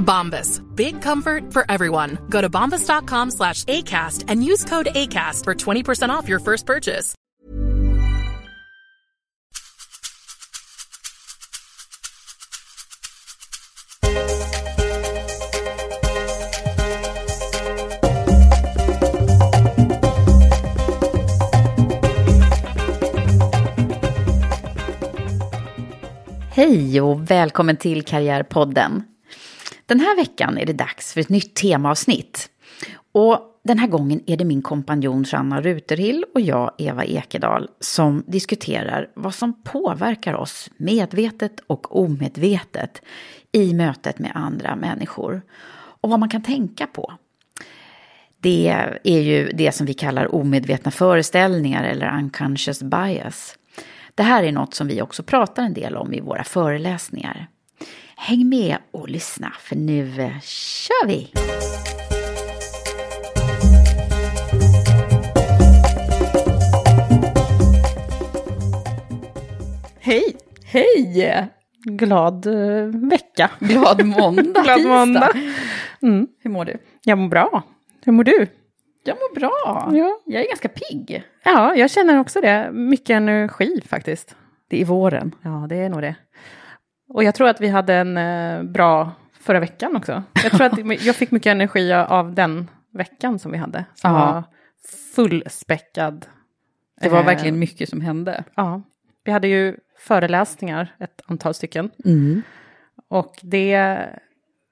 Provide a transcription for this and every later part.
Bombas. Big comfort for everyone. Go to bombas.com slash ACAST and use code ACAST for 20% off your first purchase. Hej och välkommen till Karriärpodden. Den här veckan är det dags för ett nytt temaavsnitt. Och den här gången är det min kompanjon Sanna Ruterhill och jag, Eva Ekedal, som diskuterar vad som påverkar oss medvetet och omedvetet i mötet med andra människor. Och vad man kan tänka på. Det är ju det som vi kallar omedvetna föreställningar eller unconscious bias. Det här är något som vi också pratar en del om i våra föreläsningar. Häng med och lyssna för nu eh, kör vi! Hej! Hej! Glad eh, vecka. Glad måndag, Glad måndag. Mm. Hur mår du? Jag mår bra. Hur mår du? Jag mår bra. Ja. Jag är ganska pigg. Ja, jag känner också det. Mycket energi faktiskt. Det är våren. Ja, det är nog det. Och jag tror att vi hade en eh, bra förra veckan också. Jag tror att jag fick mycket energi av den veckan som vi hade. Som Ja. var fullspäckad. Det var Eh, verkligen mycket som hände. Ja. Vi hade ju föreläsningar, ett antal stycken. Mm. Och det,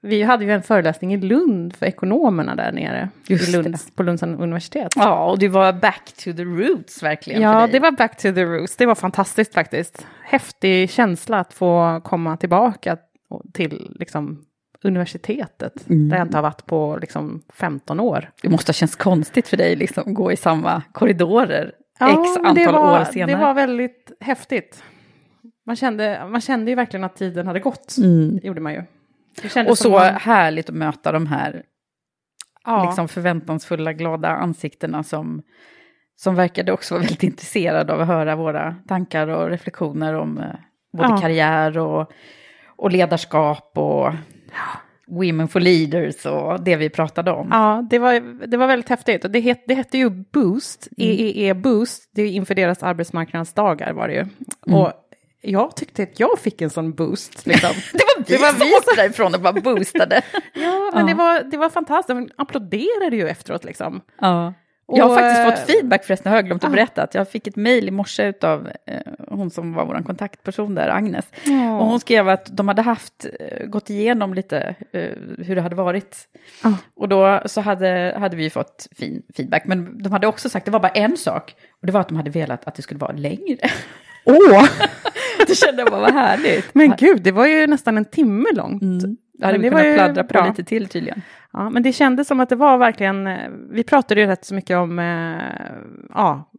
vi hade ju en föreläsning i Lund för ekonomerna där nere. Lund, på Lunds universitet. Ja, och det var back to the roots verkligen. Ja, för dig. det var back to the roots. Det var fantastiskt faktiskt. Häftig känsla att få komma tillbaka till liksom, universitetet. Mm. Där jag inte har varit på liksom, 15 år. Det måste ha känts konstigt för dig liksom, att gå i samma korridorer x men antal var, år senare. Det var väldigt häftigt. Man kände, man kände ju verkligen att tiden hade gått. Mm. Gjorde man ju. Och så man- härligt att möta de här ja. liksom förväntansfulla, glada ansiktena som, som verkade också vara väldigt intresserade av att höra våra tankar och reflektioner om eh, både Ja. karriär och, och ledarskap och Women for Leaders och det vi pratade om. Ja, det var, det var väldigt häftigt. Och det, het, det hette ju Boost, Mm. EEE Boost, det är inför deras arbetsmarknadsdagar var det ju. Mm. Och jag tyckte att jag fick en sån boost. Liksom. Det var vi, Det var som vi åkte därifrån och bara boostade. ja, men Det, var, det var fantastiskt. De applåderade ju efteråt liksom. Ja. Jag har faktiskt eh, fått feedback förresten, har jag glömt att ah. berätta. Att jag fick ett mejl i morse av eh, hon som var vår kontaktperson där, Agnes. Och hon skrev att de hade haft, eh, gått igenom lite eh, hur det hade varit. Ah. Och då så hade, hade vi fått fin feedback. Men de hade också sagt, det var bara en sak. Och det var att de hade velat att det skulle vara längre. Åh! det kände jag bara var härligt. Men gud, det var ju nästan en timme långt. Mm. Hade Men vi kunnat pladdra på bra. lite till tydligen. Ja, men det kändes som att det var verkligen, eh, vi pratade ju rätt så mycket om, eh, ja,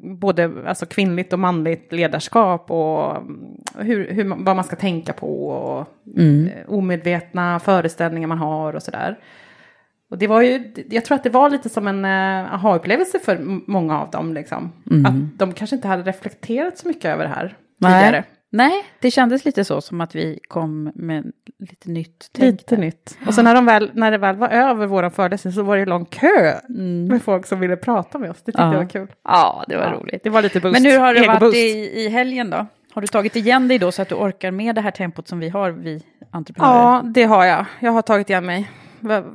både alltså kvinnligt och manligt ledarskap och mm, hur, hur, vad man ska tänka på och Mm. eh, omedvetna föreställningar man har och sådär. Och det var ju, jag tror att det var lite som en aha-upplevelse för många av dem. Liksom. Mm. Att de kanske inte hade reflekterat så mycket över det här. Tidigare. Nej, det kändes lite så som att vi kom med lite nytt tänk. Lite nytt. Och sen när, de väl, när det väl var över vår föreläsning så var det lång kö med folk som ville prata med oss. Det tyckte Mm. Ja. jag var kul. Ja, det var Ja, roligt. Det var lite boost. Men hur har det varit Egoboost. i, i helgen då? Har du tagit igen dig då så att du orkar med det här tempot som vi har, vi entreprenörer? Ja, det har jag. Jag har tagit igen mig.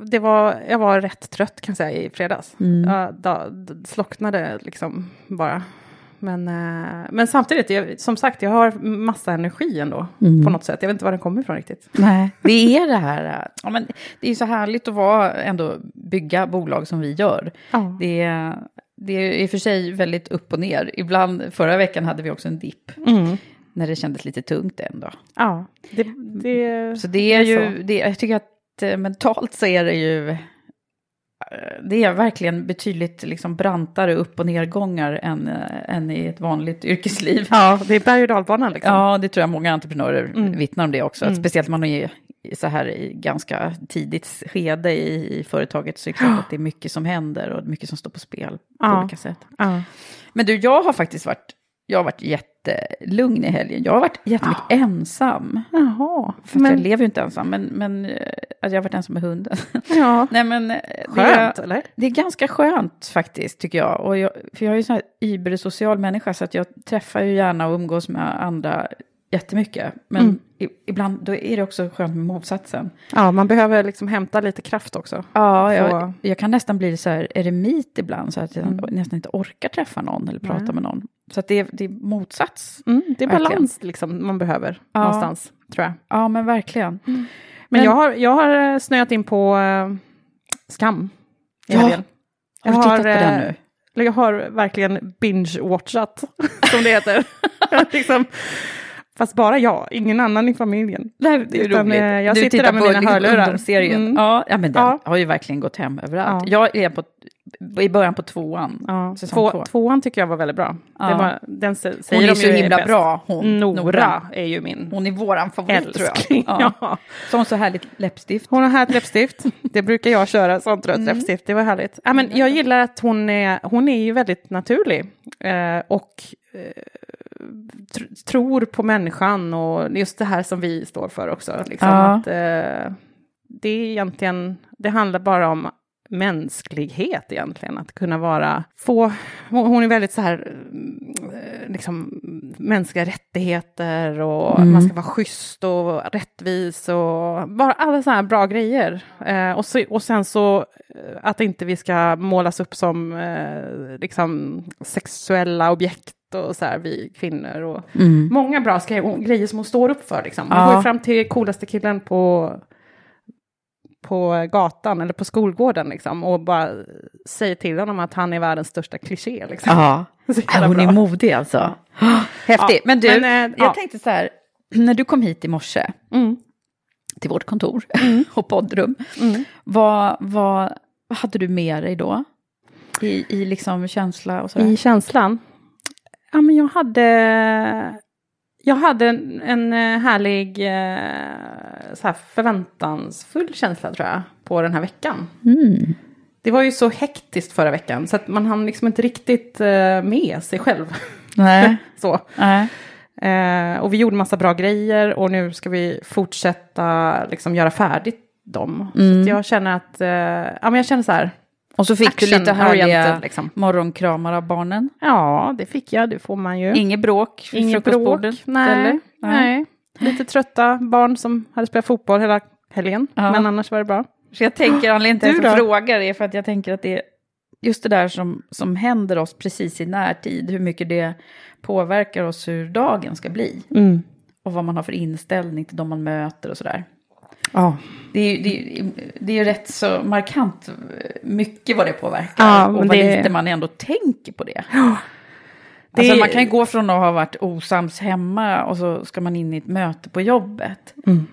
Det var, jag var rätt trött kan jag säga i fredags. Mm. Jag da, slocknade liksom bara. Men, eh, men samtidigt, jag, som sagt, jag har massa energi ändå Mm. på något sätt. Jag vet inte var den kommer ifrån riktigt. Nej, det är det här. äh, Ja, men det är ju så härligt att vara, ändå bygga bolag som vi gör. Ja. Det är, det är i och för sig väldigt upp och ner. Ibland, förra veckan hade vi också en dipp. Mm. När det kändes lite tungt ändå. Ja, det, det, Så det är ju, så. det, jag tycker att eh, mentalt så är det ju, eh, det är verkligen betydligt liksom brantare upp och nedgångar än, eh, än i ett vanligt yrkesliv. Ja, det är berg och dalbanan liksom. Ja, det tror jag många entreprenörer Mm. vittnar om det också. Mm. speciellt man är så här i ganska tidigt skede i, i företaget så är det klart att det är mycket som händer och mycket som står på spel på Ja. olika sätt. Ja. Men du, jag har faktiskt varit, jag har varit jättelugn i helgen. Jag har varit jättemycket ensam. Jaha, För att jag men, lever ju inte ensam, men, men eh, att jag har varit ensam med hunden. ja. Nej, men eh, det Skönt, är, eller? det är ganska skönt faktiskt, tycker jag. Och jag för jag är ju så här ybersocial människa, så att jag träffar ju gärna och umgås med andra jättemycket. Men Mm. i, ibland då är det också skönt med motsatsen. Ja, man behöver liksom hämta lite kraft också. Ja, jag, jag kan nästan bli så här eremit ibland, så att jag Mm. nästan inte orkar träffa någon eller prata Nej. med någon. Så att det, är- det är motsats. Mm, det är Verkligen. balans liksom man behöver Ja. någonstans, tror jag. Ja, men verkligen. Men, Men- jag, har, jag har eh, snöat in på uh, Skam Ja. helgen. Har du tittat på eh, den nu? eller Jag har verkligen binge-watchat, som det heter. liksom, fast bara jag, ingen annan i familjen. Det är Utan, roligt. eh, jag du sitter tittar där med på mina hörlurar. ungdomsserien. Mm. Ja, ja, men den Ja. har ju verkligen gått hem överallt. Ja. Jag är på, i början på tvåan. Ja. Två, två. Tvåan tycker jag var väldigt bra. Ja. Det var, den se- Hon säger är så himla bäst. bra, hon. Nora, Nora. är ju min Hon är våran favorit tror jag. älskling. Ja. Så hon så härligt läppstift. Hon har härligt läppstift. Det brukar jag köra, sånt rött Mm. läppstift. Det var härligt. Ja, men jag gillar att hon är, hon är ju väldigt naturlig. Eh, och eh, tr- tror på människan och just det här som vi står för också. Liksom, Ja. att, eh, det är egentligen, det handlar bara om mänsklighet egentligen, att kunna vara, få, hon är väldigt så här, eh, liksom mänskliga rättigheter och Mm. man ska vara schysst och rättvis och bara alla sådana här bra grejer. Eh, och, så, och sen så eh, att inte vi ska målas upp som eh, liksom sexuella objekt och så här, vi kvinnor och Mm. många bra grejer som hon står upp för. Liksom. Hon Ja. går fram till coolaste killen på, på gatan eller på skolgården liksom, och bara säger till honom att han är världens största kliché. Liksom. Ja, Ja, jävla hon är bra. modig alltså. Häftigt. Ja, men du, men, eh, jag ja. tänkte så här, när du kom hit i morse Mm. till vårt kontor och poddrum, Mm. vad, vad, vad hade du med dig då? I, i liksom känsla och sådär? I känslan? Ja, men jag hade, jag hade en, en eh, härlig, eh, så här förväntansfull känsla tror jag, på den här veckan. Mm. Det var ju så hektiskt förra veckan, så att man hann liksom inte riktigt eh, med sig själv. Nej. så. Nej. Eh, och vi gjorde massa bra grejer och nu ska vi fortsätta liksom göra färdigt dem. Mm. Så jag känner att, eh, ja men jag känner så här, Och så fick du lite härliga liksom. morgonkramar av barnen. ja det fick jag, det får man ju. Inget bråk vid Inget frukostbordet? bråk, nej, eller? nej. Lite trötta barn som hade spelat fotboll hela helgen, Ja. men annars var det bra. Så jag tänker, anledningen till att jag frågar är för att jag tänker att det är just det där som, som händer oss precis i närtid, hur mycket det påverkar oss hur dagen ska bli. Och vad man har för inställning till de man möter och sådär. Ja. Det är, det, det är ju rätt så markant eh, mycket vad det påverkar. Ja, och vad det- lite man ändå tänker på det. Det- Alltså man kan ju gå från att ha varit osams hemma och så ska man in i ett möte på jobbet. Mm.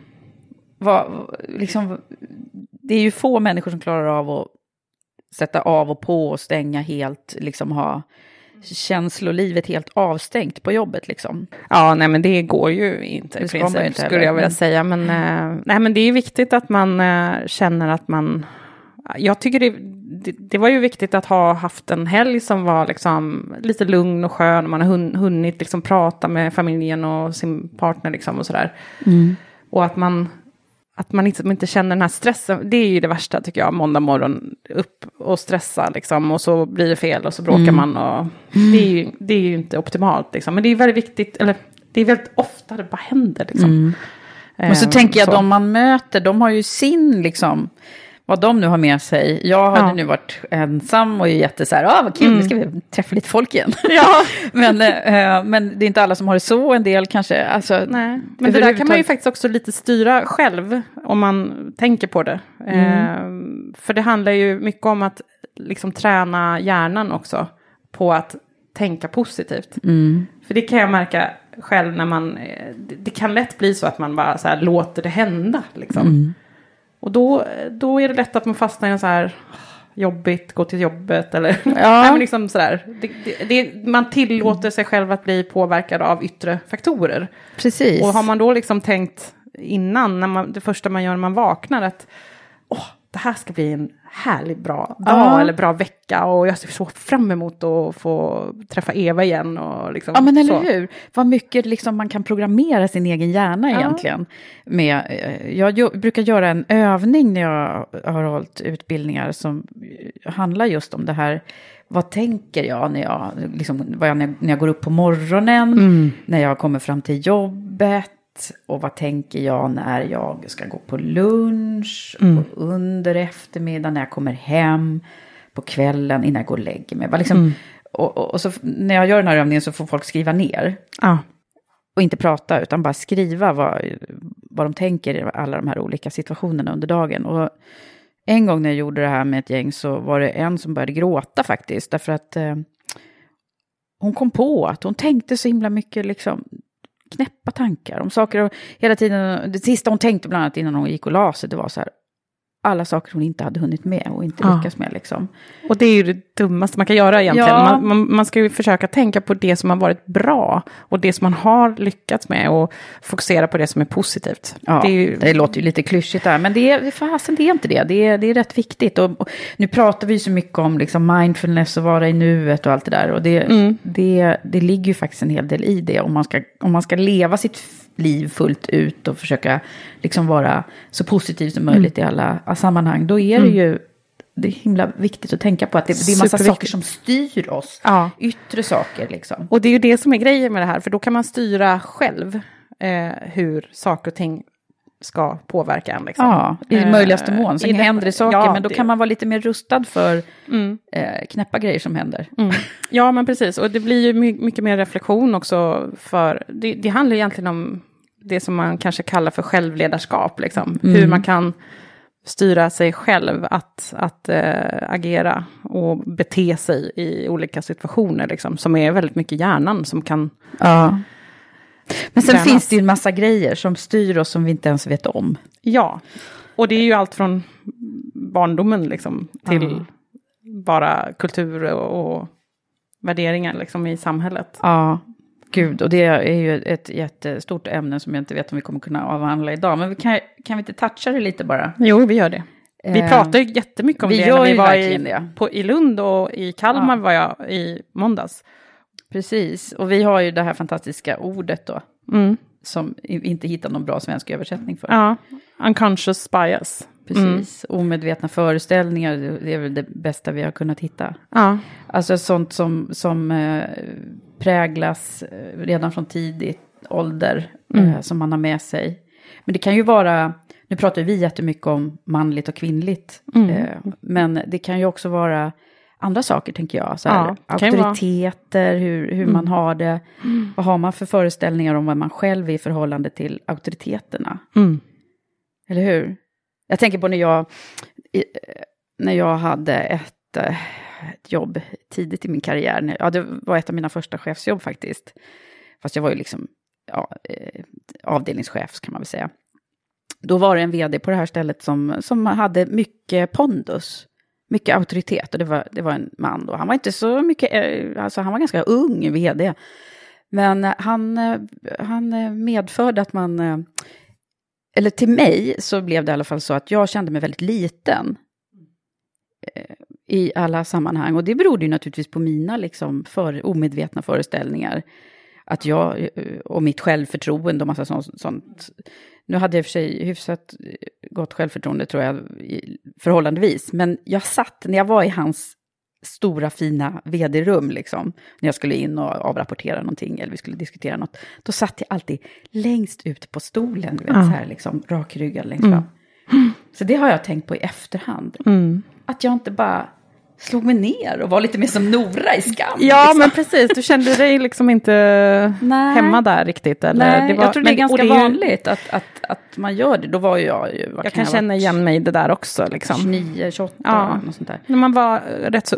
Vad, liksom, det är ju få människor som klarar av att sätta av och på och stänga helt, liksom ha känslolivet helt avstängt på jobbet liksom. Ja, nej men det går ju inte Det i princip, inte skulle jag vilja säga. Men, eh, nej, men det är viktigt att man eh, känner att man, jag tycker det, det, det, var ju viktigt att ha haft en helg som var liksom lite lugn och skön. Man har hunnit liksom prata med familjen och sin partner liksom och sådär. Mm. Och att man, att man inte, inte känner den här stressen. Det är ju det värsta tycker jag, måndag morgon upp och stressa liksom. Och så blir det fel och så bråkar mm. man. Och, det, är ju, det är ju inte optimalt liksom. Men det är väldigt viktigt, eller det är väldigt ofta det bara händer liksom. Mm. Men så tänker jag, så. de man möter, de har ju sin liksom vad de nu har med sig. Jag hade ja. nu varit ensam och är jätte så här, ah, vad kul, mm. nu ska vi träffa lite folk igen. Ja. men, eh, men det är inte alla som har det så, en del kanske. Alltså, Nej. Men det där kan man ju faktiskt också lite styra själv, om man tänker på det. Mm. Eh, för det handlar ju mycket om att liksom träna hjärnan också, på att tänka positivt. Mm. För det kan jag märka själv när man, eh, det, det kan lätt bli så att man bara så här, låter det hända. Liksom. Och då, då är det lätt att man fastnar i en så här jobbigt, gå till jobbet eller ja. nej, men liksom sådär. Det, det, det, man tillåter sig själv att bli påverkad av yttre faktorer. Precis. Och har man då liksom tänkt innan, när man, det första man gör när man vaknar, att åh, det här ska bli en härlig bra dag ja. eller bra vecka och jag ser så fram emot att få träffa Eva igen. Och liksom, ja men eller så. hur, vad mycket liksom man kan programmera sin egen hjärna ja. egentligen. Med, eh, jag brukar göra en övning när jag har hållit utbildningar som handlar just om det här vad tänker jag när jag, liksom, jag, när jag går upp på morgonen, mm. när jag kommer fram till jobbet, och vad tänker jag när jag ska gå på lunch mm. och under eftermiddagen när jag kommer hem på kvällen innan jag går och lägger mig. Liksom, mm. och, och, och, så när jag gör den här övningen så får folk skriva ner. Ja. Och inte prata utan bara skriva vad, vad de tänker i alla de här olika situationerna under dagen. Och en gång när jag gjorde det här med ett gäng så var det en som började gråta faktiskt. Därför att eh, hon kom på att hon tänkte så himla mycket liksom knäppa tankar om saker. Och hela tiden, det sista hon tänkte bland annat innan hon gick och la sig, det var så här, alla saker hon inte hade hunnit med och inte ja. lyckats med. Liksom. Och det är ju det dummaste man kan göra egentligen. Ja. Man, man, man, ska ju försöka tänka på det som har varit bra och det som man har lyckats med och fokusera på det som är positivt. Ja, det, är ju... det låter ju lite klyschigt där, men det är, fasen, det är inte det. Det är, det är rätt viktigt. Och, och nu pratar vi så mycket om liksom mindfulness och vara i nuet och allt det där. Och det, mm. det, det ligger ju faktiskt en hel del i det om man ska, om man ska leva sitt liv fullt ut och försöka liksom vara så positiv som möjligt mm. i alla sammanhang, då är det mm. ju det är himla viktigt att tänka på att det, det är massa saker som styr oss. Ja. Yttre saker liksom. Och det är ju det som är grejen med det här, för då kan man styra själv eh, hur saker och ting ska påverka en. Liksom. Ja, i eh, möjligaste mån. Sen händer det saker, ja, men då det. kan man vara lite mer rustad för mm. eh, knäppa grejer som händer. Mm. Ja, men precis. Och det blir ju mycket mer reflektion också. för Det, det handlar egentligen om det som man kanske kallar för självledarskap. Liksom. Mm. Hur man kan styra sig själv att, att äh, agera och bete sig i olika situationer. Liksom, som är väldigt mycket hjärnan som kan... Ja. Men sen tränas. finns det ju en massa grejer som styr oss som vi inte ens vet om. Ja, och det är ju allt från barndomen liksom, till ja. bara kultur och, och värderingar liksom, i samhället. Ja. Gud, och det är ju ett jättestort ämne som jag inte vet om vi kommer kunna avhandla idag. Men vi kan, kan vi inte toucha det lite bara? Jo, vi gör det. Vi eh, pratar ju jättemycket om vi det när vi var i, på, i Lund och i Kalmar ja. var jag i måndags. Precis, och vi har ju det här fantastiska ordet då. Mm. Som inte hittar någon bra svensk översättning för. Ja, unconscious bias. Precis, mm. omedvetna föreställningar, det är väl det bästa vi har kunnat hitta. Ja. Alltså sånt som, som eh, präglas eh, redan från tidig ålder, mm. eh, som man har med sig. Men det kan ju vara, nu pratar vi jättemycket om manligt och kvinnligt, mm. eh, men det kan ju också vara andra saker, tänker jag. Så här, ja, auktoriteter, hur, hur mm. man har det. Mm. Vad har man för föreställningar om vad man själv är i förhållande till auktoriteterna? Mm. Eller hur? Jag tänker på när jag, när jag hade ett jobb tidigt i min karriär. Ja, det var ett av mina första chefsjobb faktiskt. Fast jag var ju liksom ja, eh, avdelningschef kan man väl säga. Då var det en vd på det här stället som, som hade mycket pondus, mycket auktoritet. Och det var, det var en man då. Han var inte så mycket, eh, alltså han var ganska ung vd. Men han, eh, han medförde att man eller till mig så blev det i alla fall så att jag kände mig väldigt liten eh, i alla sammanhang. Och det berodde ju naturligtvis på mina liksom, för, omedvetna föreställningar. Att jag eh, och mitt självförtroende och massa sånt. sånt. Nu hade jag för sig hyfsat eh, gott självförtroende tror jag, förhållandevis. Men jag satt, när jag var i hans stora fina vd-rum, liksom, när jag skulle in och avrapportera någonting eller vi skulle diskutera något, då satt jag alltid längst ut på stolen, vet, ja. så här liksom rakryggad längst fram. Mm. Så det har jag tänkt på i efterhand. Mm. Att jag inte bara slog mig ner och var lite mer som Nora i Skam. Ja, liksom. men precis. Du kände dig liksom inte Nej. hemma där riktigt? Eller? Nej, var, jag tror det är ganska det vanligt att, att, att man gör det. Då var jag ju... Jag kan, kan känna igen mig i det där också. Liksom. 29, 28, ja. något sånt där. När man var rätt så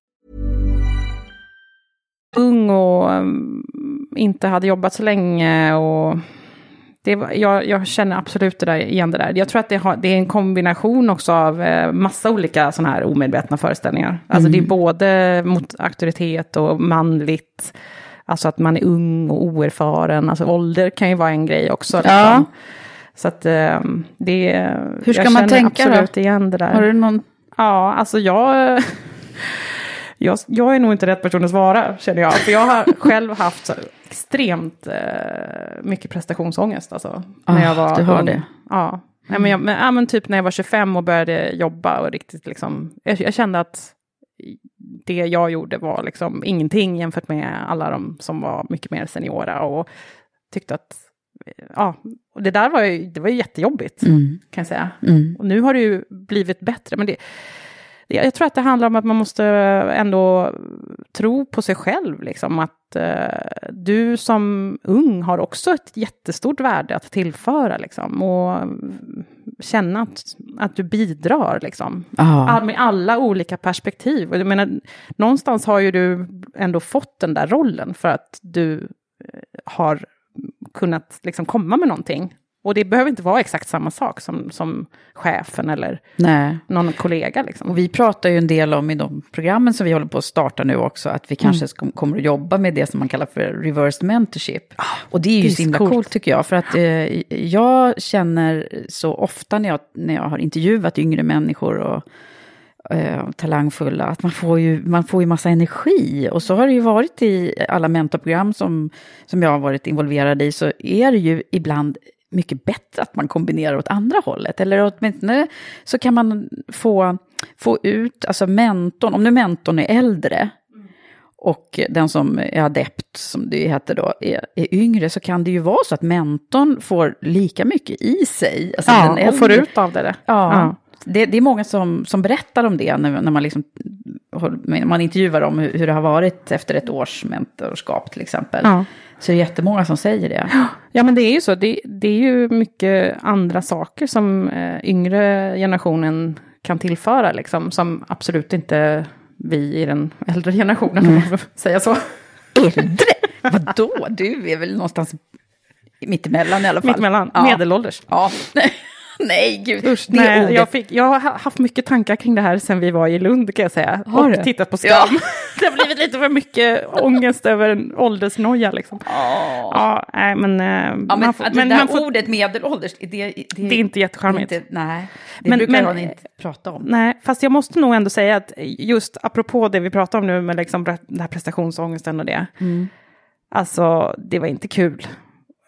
Ung och um, inte hade jobbat så länge och det jag, jag, känner absolut det där, igen det där. Jag tror att det, har, det är en kombination också av eh, massa olika sådana här omedvetna föreställningar. Alltså mm. det är både mot auktoritet och manligt. Alltså att man är ung och oerfaren. Alltså ålder kan ju vara en grej också. Liksom. Ja. Så att eh, det... Hur ska man tänka absolut då? igen det där. Har du någon Ja, alltså jag, jag, jag är nog inte rätt person att svara, känner jag. För jag har själv haft så extremt eh, mycket prestationsångest. Alltså, ah, när jag var du har det? Ja. Mm. Nej, men, jag, men, ja, men typ när jag var 25 och började jobba och riktigt liksom, jag, jag kände att det jag gjorde var liksom ingenting jämfört med alla de som var mycket mer seniora och tyckte att ja, och det där var ju, det var ju jättejobbigt, mm. kan jag säga. Mm. Och nu har det ju blivit bättre, men det, jag tror att det handlar om att man måste ändå tro på sig själv, liksom att uh, du som ung har också ett jättestort värde att tillföra, liksom, och känna att, att du bidrar, liksom, ah. med alla olika perspektiv. Och jag menar, någonstans har ju du ändå fått den där rollen för att du eh, har kunnat liksom komma med någonting Och det behöver inte vara exakt samma sak som, som chefen eller Nej. någon kollega. Liksom. Och vi pratar ju en del om i de programmen som vi håller på att starta nu också, att vi kanske mm. kommer att jobba med det som man kallar för reversed mentorship. Ah, och det är ju det är så himla coolt. coolt tycker jag, för att eh, jag känner så ofta när jag, när jag har intervjuat yngre människor och eh, talangfulla, att man får, ju, man får ju massa energi. Och så har det ju varit i alla mentorprogram som, som jag har varit involverad i, så är det ju ibland mycket bättre att man kombinerar åt andra hållet. Eller åtminstone så kan man få, få ut, alltså mentorn, om nu mentorn är äldre och den som är adept, som det heter då, är, är yngre, så kan det ju vara så att mentorn får lika mycket i sig. Alltså ja, och får ut av det. Ja, ja. Det, det, är många som, som berättar om det när, när man, liksom, man intervjuar om hur, hur det har varit efter ett års mentorskap till exempel. Ja. Så det är jättemånga som säger det. Ja, men det är ju så. Det, det är ju mycket andra saker som eh, yngre generationen kan tillföra, liksom, som absolut inte vi i den äldre generationen, mm. får säga så. Äldre? Vadå? Du är väl någonstans mittemellan i alla fall? Mittemellan, ja. medelålders. Ja. nej, gud. Usch, nej, jag, fick, jag har haft mycket tankar kring det här sen vi var i Lund kan jag säga. Har och du? tittat på Skam. Ja. det har blivit lite för mycket ångest över en åldersnoja liksom. Oh. Ja, nej men... Eh, ja, men, får, men det där får, ordet medelålders, det, det, det är inte jättecharmigt. Inte, nej, det men, brukar men, inte prata om. Nej, fast jag måste nog ändå säga att just apropå det vi pratar om nu med liksom den här prestationsångesten och det. Mm. Alltså, det var inte kul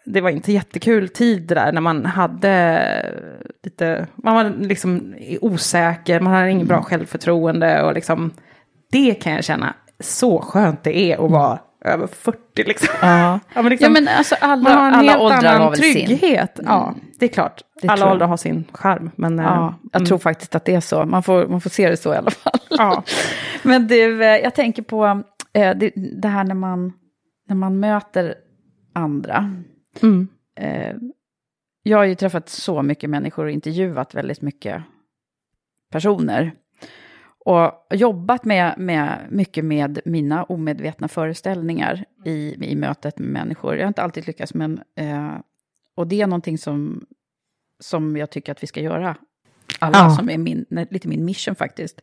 det var inte jättekul tid där när man hade lite, man var liksom osäker, man hade inget bra mm. självförtroende och liksom det kan jag känna så skönt det är att vara över 40 liksom. Ja, ja men, liksom, ja, men alltså alla, man har en alla helt åldrar annan trygghet. Sin. Ja, det är klart. Det alla åldrar har sin charm. Men, ja, eh, jag mm. tror faktiskt att det är så. Man får, man får se det så i alla fall. Ja. men du, eh, jag tänker på eh, det, det här när man, när man möter andra. Mm. Eh, jag har ju träffat så mycket människor och intervjuat väldigt mycket personer. Och jobbat med, med, mycket med mina omedvetna föreställningar i, i mötet med människor. Jag har inte alltid lyckats, men... Eh, och det är någonting som, som jag tycker att vi ska göra. Alla, ja. som är min, lite min mission faktiskt.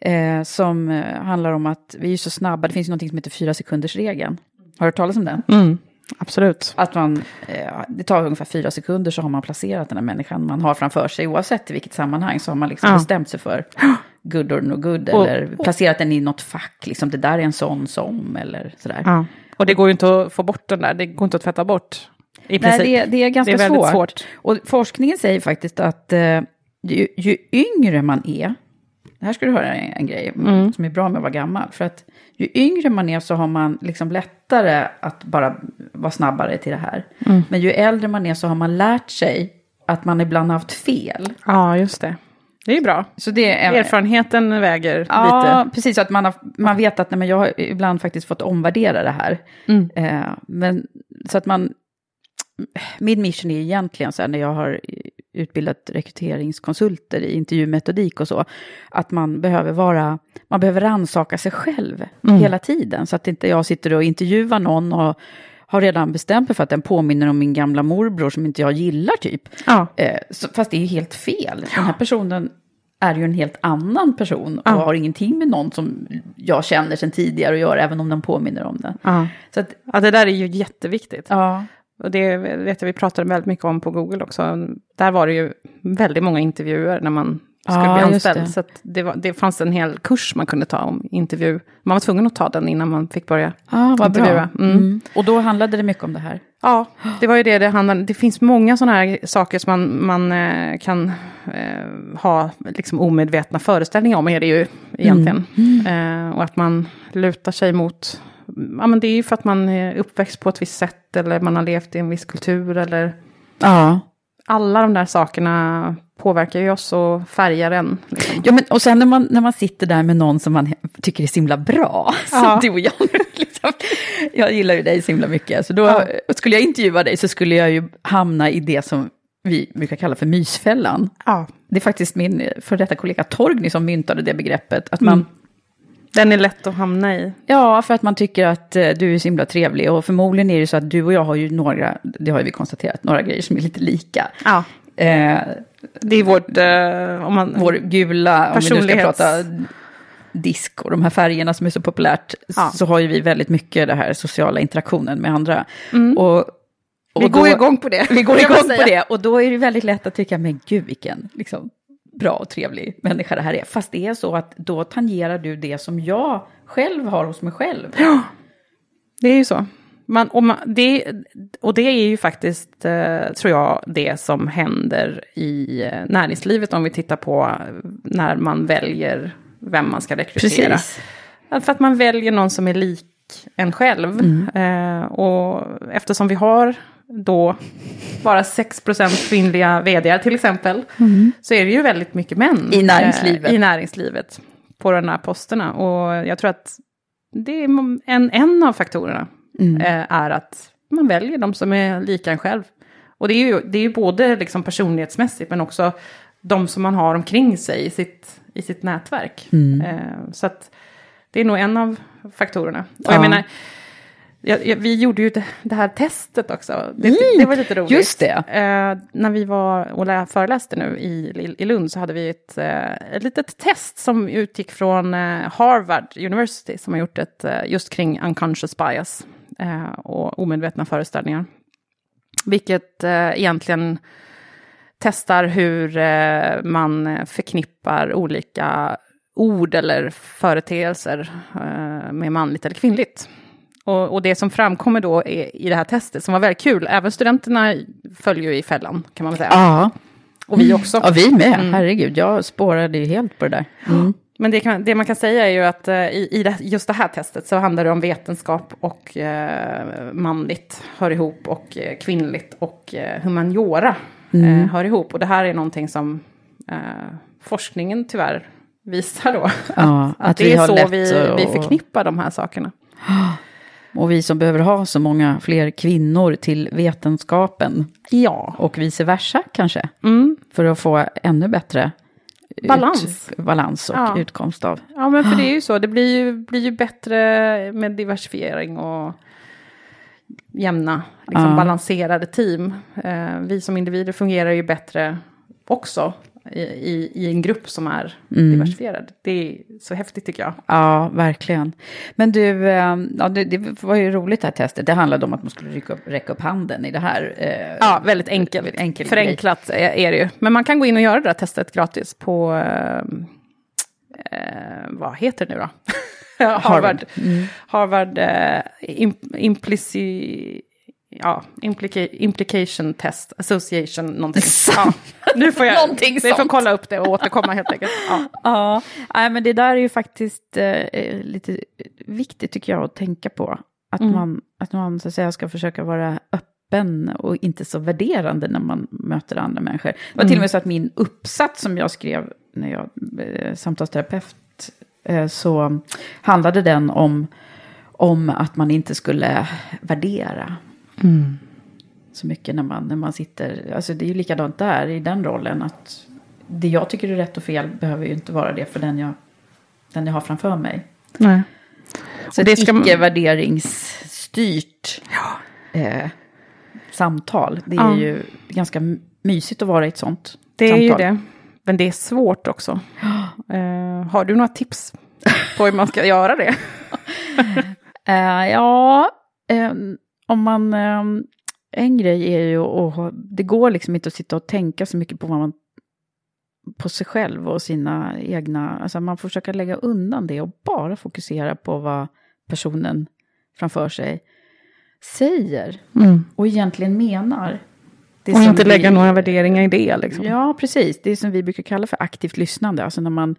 Eh, som eh, handlar om att vi är så snabba, det finns någonting som heter fyra sekunders regeln. Har du hört talas om den? Mm. Absolut. Att man, eh, det tar ungefär fyra sekunder så har man placerat den här människan man har framför sig. Oavsett i vilket sammanhang så har man liksom ja. bestämt sig för good or no good. Och, eller och, placerat den i något fack. Liksom, det där är en sån som eller sådär. Ja. Och det går ju inte att få bort den där. Det går inte att tvätta bort. I Nej, det, det, är ganska det är svårt. svårt. Och forskningen säger faktiskt att eh, ju, ju yngre man är, här ska du höra en, en grej mm. som är bra med att vara gammal. För att ju yngre man är så har man liksom lättare att bara vara snabbare till det här. Mm. Men ju äldre man är så har man lärt sig att man ibland haft fel. Ja, just det. Det är bra. Så det är, Erfarenheten väger ja, lite. Ja, precis. Att man, har, man vet att nej, men jag har ibland faktiskt fått omvärdera det här. Mm. Eh, men, så att man... Min mission är egentligen så här när jag har utbildat rekryteringskonsulter i intervjumetodik och så, att man behöver vara, man behöver rannsaka sig själv mm. hela tiden, så att inte jag sitter och intervjuar någon och har redan bestämt mig för att den påminner om min gamla morbror som inte jag gillar typ. Ja. Eh, så, fast det är ju helt fel. Den här personen är ju en helt annan person och ja. har ingenting med någon som jag känner sedan tidigare att göra, även om den påminner om den. Ja. Så att, ja, det där är ju jätteviktigt. Ja. Och det vet jag vi pratade väldigt mycket om på Google också. Där var det ju väldigt många intervjuer när man skulle ja, bli anställd. Det. Så det, var, det fanns en hel kurs man kunde ta om intervju. Man var tvungen att ta den innan man fick börja ah, vad intervjua. Bra. Mm. Mm. Och då handlade det mycket om det här? Ja, det var ju det det handlade Det finns många sådana här saker som man, man eh, kan eh, ha liksom omedvetna föreställningar om, är det ju egentligen. Mm. mm. Eh, och att man lutar sig mot ja, men det är ju för att man är uppväxt på ett visst sätt eller man har levt i en viss kultur eller... Ja. Alla de där sakerna påverkar ju oss och färgar en. Liksom. Ja, men, och sen när man, när man sitter där med någon som man tycker är så himla bra, ja. som du och jag. Liksom. Jag gillar ju dig så himla mycket, så då ja. skulle jag intervjua dig så skulle jag ju hamna i det som vi brukar kalla för mysfällan. Ja. Det är faktiskt min för detta kollega Torgny som myntade det begreppet, att man mm Den är lätt att hamna i. Ja, för att man tycker att eh, du är så himla trevlig. Och förmodligen är det så att du och jag har ju några, det har ju vi konstaterat, några grejer som är lite lika. Ja. Eh, Det är vårt, eh, om man... vår gula, om vi nu ska prata disk och de här färgerna som är så populärt, Ja. så har ju vi väldigt mycket det här sociala interaktionen med andra. Och, och Vi går igång på det. Vi går igång på det, och då är det väldigt lätt att tycka, men gud vilken liksom, bra och trevlig människa det här är. Fast det är så att då tangerar du det som jag själv har hos mig själv. Det är ju så. Man, och, man, det, och det är ju faktiskt, eh, tror jag, det som händer i eh, näringslivet om vi tittar på när man väljer vem man ska rekrytera. Precis. Ja, För att man väljer någon som är lik en själv. Eh, och eftersom vi har då bara 6% kvinnliga vd till exempel, så är det ju väldigt mycket män I näringslivet. eh, i näringslivet på de här posterna. Och jag tror att det är en, en av faktorerna eh, är att man väljer de som är lika en själv. Och det är ju, det är ju både liksom personlighetsmässigt men också de som man har omkring sig i sitt, i sitt nätverk. Eh, så att det är nog en av faktororna. Och jag Ja. menar, jag, vi gjorde ju det, det här testet också. Det, det var lite roligt. just det. Eh, när vi var och lä- föreläste nu i, i Lund så hade vi ett, eh, ett litet test som utgick från eh, Harvard University som har gjort ett eh, just kring unconscious bias eh, och omedvetna föreställningar. Vilket eh, egentligen testar hur man förknippar olika ord eller företeelser med manligt eller kvinnligt. Och, och det som framkommer då i det här testet, som var väldigt kul, även studenterna följer ju i fällan, kan man väl säga. Ja, Och vi också. ja vi med. Herregud, jag spårade ju helt på det där. Mm. Men det, kan, det man kan säga är ju att eh, i, i det, just det här testet så handlar det om vetenskap och eh, manligt hör ihop och eh, kvinnligt och eh, humaniora eh, hör ihop. Och det här är någonting som eh, forskningen tyvärr visar då. Ja, att, att det vi är så vi, att- vi förknippar de här sakerna. Och vi som behöver ha så många fler kvinnor till vetenskapen. Ja. Och vice versa kanske. Mm. För att få ännu bättre Balans. Ut, balans och Ja. utkomst av. Ja, men för det är ju så. Det blir ju, blir ju bättre med diversifiering och jämna, liksom Ja. balanserade team. Eh, vi som individer fungerar ju bättre också i, i, i en grupp som är diversifierad. Det är så häftigt tycker jag. Ja, verkligen. Men du, eh, ja, det, det var ju roligt det här testet. Det handlade om att man skulle räcka upp, räcka upp handen i det här. eh, Ja, väldigt enkelt. väldigt enkel Förenklat är det ju. Men man kan gå in och göra det där testet gratis på, eh, eh, vad heter det nu då? Harvard. Harvard eh, im, implici, ja, implica, Implication Test Association någonting. Ja, nu får jag, Någonting vi får kolla upp det och återkomma helt enkelt. Ja. Ja, nej, men det där är ju faktiskt eh, lite viktigt tycker jag att tänka på. Att Mm. man, att man så att säga, ska försöka vara öppen och inte så värderande när man möter andra människor. Det var Mm. till och med så att min uppsats som jag skrev när jag eh, samtalsterapeut, eh, så handlade den om, om att man inte skulle värdera Mm. så mycket när man, när man sitter. Alltså det är ju likadant där i den rollen. att Det jag tycker är rätt och fel behöver ju inte vara det för den jag, den jag har framför mig. Nej. Så Och det ska man- icke-värderingsstyrt eh, samtal. Det är Ja. ju ganska mysigt att vara i ett sånt Det är samtal. ju det. Men det är svårt också. Eh, har du några tips på hur man ska göra det? Eh, ja, eh, om man... Eh, en grej är ju att det går liksom inte att sitta och tänka så mycket på vad man på sig själv och sina egna, alltså man får försöka lägga undan det och bara fokusera på vad personen framför sig säger och egentligen menar. Och inte lägga vi- några värderingar i det. Liksom. Ja, precis. Det är som vi brukar kalla för aktivt lyssnande. Alltså när man,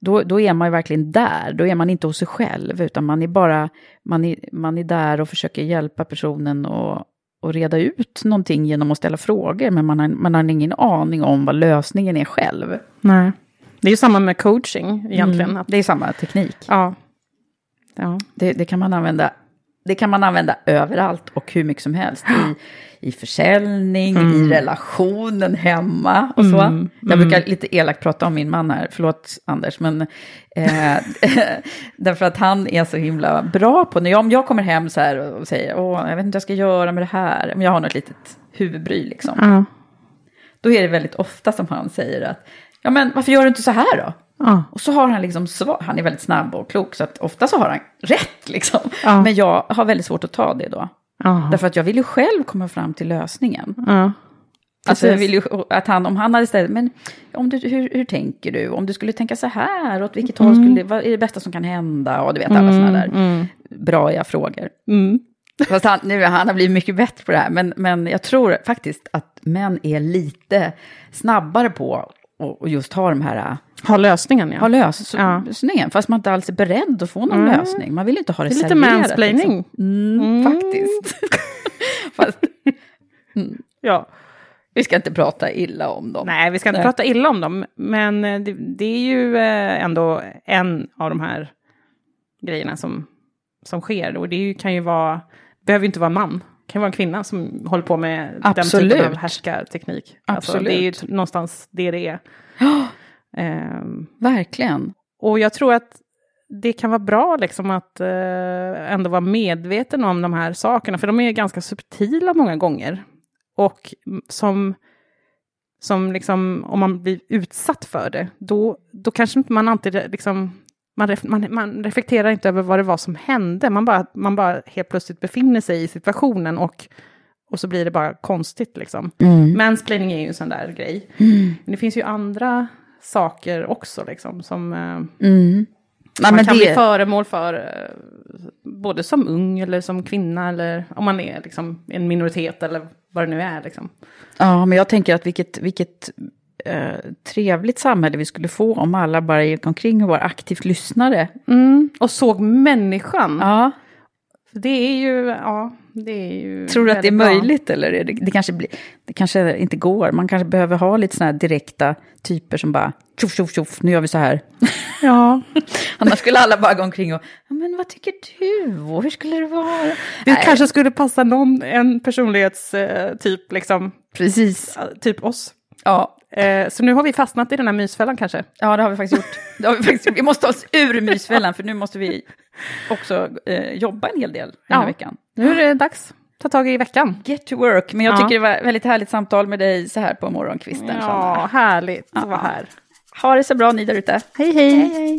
då, då är man ju verkligen där. Då är man inte hos sig själv, utan man är bara man är, man är där och försöker hjälpa personen och, och reda ut någonting genom att ställa frågor. Men man har, man har ingen aning om vad lösningen är själv. Nej. Det är ju samma med coaching egentligen. Mm. Det är samma teknik. ja. ja. Det, det kan man använda det kan man använda överallt och hur mycket som helst. I, i försäljning, Mm. i relationen hemma och så. Mm, Jag mm. brukar lite elakt prata om min man här, förlåt Anders, men eh, därför att han är så himla bra på, när jag, om jag kommer hem så här och säger, åh, jag vet inte vad jag ska göra med det här, men jag har något litet huvudbry liksom. Ja. Då är det väldigt ofta som han säger att, ja men varför gör du inte så här då? Ja. Och så har han liksom svar, han är väldigt snabb och klok, så att ofta så har han rätt liksom. Ja. Men jag har väldigt svårt att ta det då. Ja. Därför att jag vill ju själv komma fram till lösningen. Alltså jag vill ju att han, om han hade ställt, men om du, hur, hur tänker du? Om du skulle tänka så här, åt vilket håll skulle, vad är det bästa som kan hända? Och du vet alla sådana där mm. braiga frågor. Mm. Fast han, nu, han har blivit mycket bättre på det här, men, men jag tror faktiskt att män är lite snabbare på att just ha de här, Ha lösningen, ja. ha lös, Ja. lösningen, fast man inte alls är beredd att få någon Mm. lösning. Man vill inte ha det, Det är lite mansplaining. Liksom. Mm, Mm. Faktiskt. fast ja. vi ska inte prata illa om dem. Nej, vi ska inte Nej. prata illa om dem, men eh, det, det är ju eh, ändå en av de här grejerna som, som sker. Och det ju, kan ju vara, behöver ju inte vara man, kan vara en kvinna som håller på med den Absolut. typen av härskarteknik. Alltså, Absolut. det är ju någonstans det det är. Ehm, Verkligen. och jag tror att det kan vara bra liksom att eh, ändå vara medveten om de här sakerna, för de är ganska subtila många gånger. Och som, som liksom, om man blir utsatt för det, då, då kanske inte man alltid liksom, man, ref, man, man reflekterar inte över vad det var som hände, man bara, man bara helt plötsligt befinner sig i situationen och, och så blir det bara konstigt liksom. Mm. Mansplaining är ju en sån där grej. Men det finns ju andra saker också liksom som eh, Mm. Man men kan det, bli föremål för, eh, både som ung eller som kvinna eller om man är liksom en minoritet eller vad det nu är. Liksom. Ja, men jag tänker att vilket, vilket eh, trevligt samhälle vi skulle få om alla bara gick omkring och var aktivt lyssnare. Mm. Och såg människan. Ja, Det är ju, ja, det är ju tror du att det är bra. möjligt eller är det, det, kanske blir, det kanske inte går. Man kanske behöver ha lite sådana här direkta typer som bara tjoff, tjoff, tjoff, nu gör vi så här. Ja, Annars skulle alla bara gå omkring och, ja, men vad tycker du? Och hur skulle det vara? det Nej, kanske skulle passa någon, en personlighetstyp, liksom, Precis. eh, typ oss. Ja, Eh, så nu har vi fastnat i den här mysfällan kanske. ja, det har vi faktiskt gjort. Det har vi, faktiskt gjort. vi måste ta oss ur mysfällan, för nu måste vi också eh, jobba en hel del den här Ja. veckan. Nu är det dags. Ta tag i veckan. Get to work, men jag Ja. tycker det var ett väldigt härligt samtal med dig så här på morgonkvisten. Ja, Sanna. härligt att vara här. Ha det så bra ni där ute. Hej, hej. hej.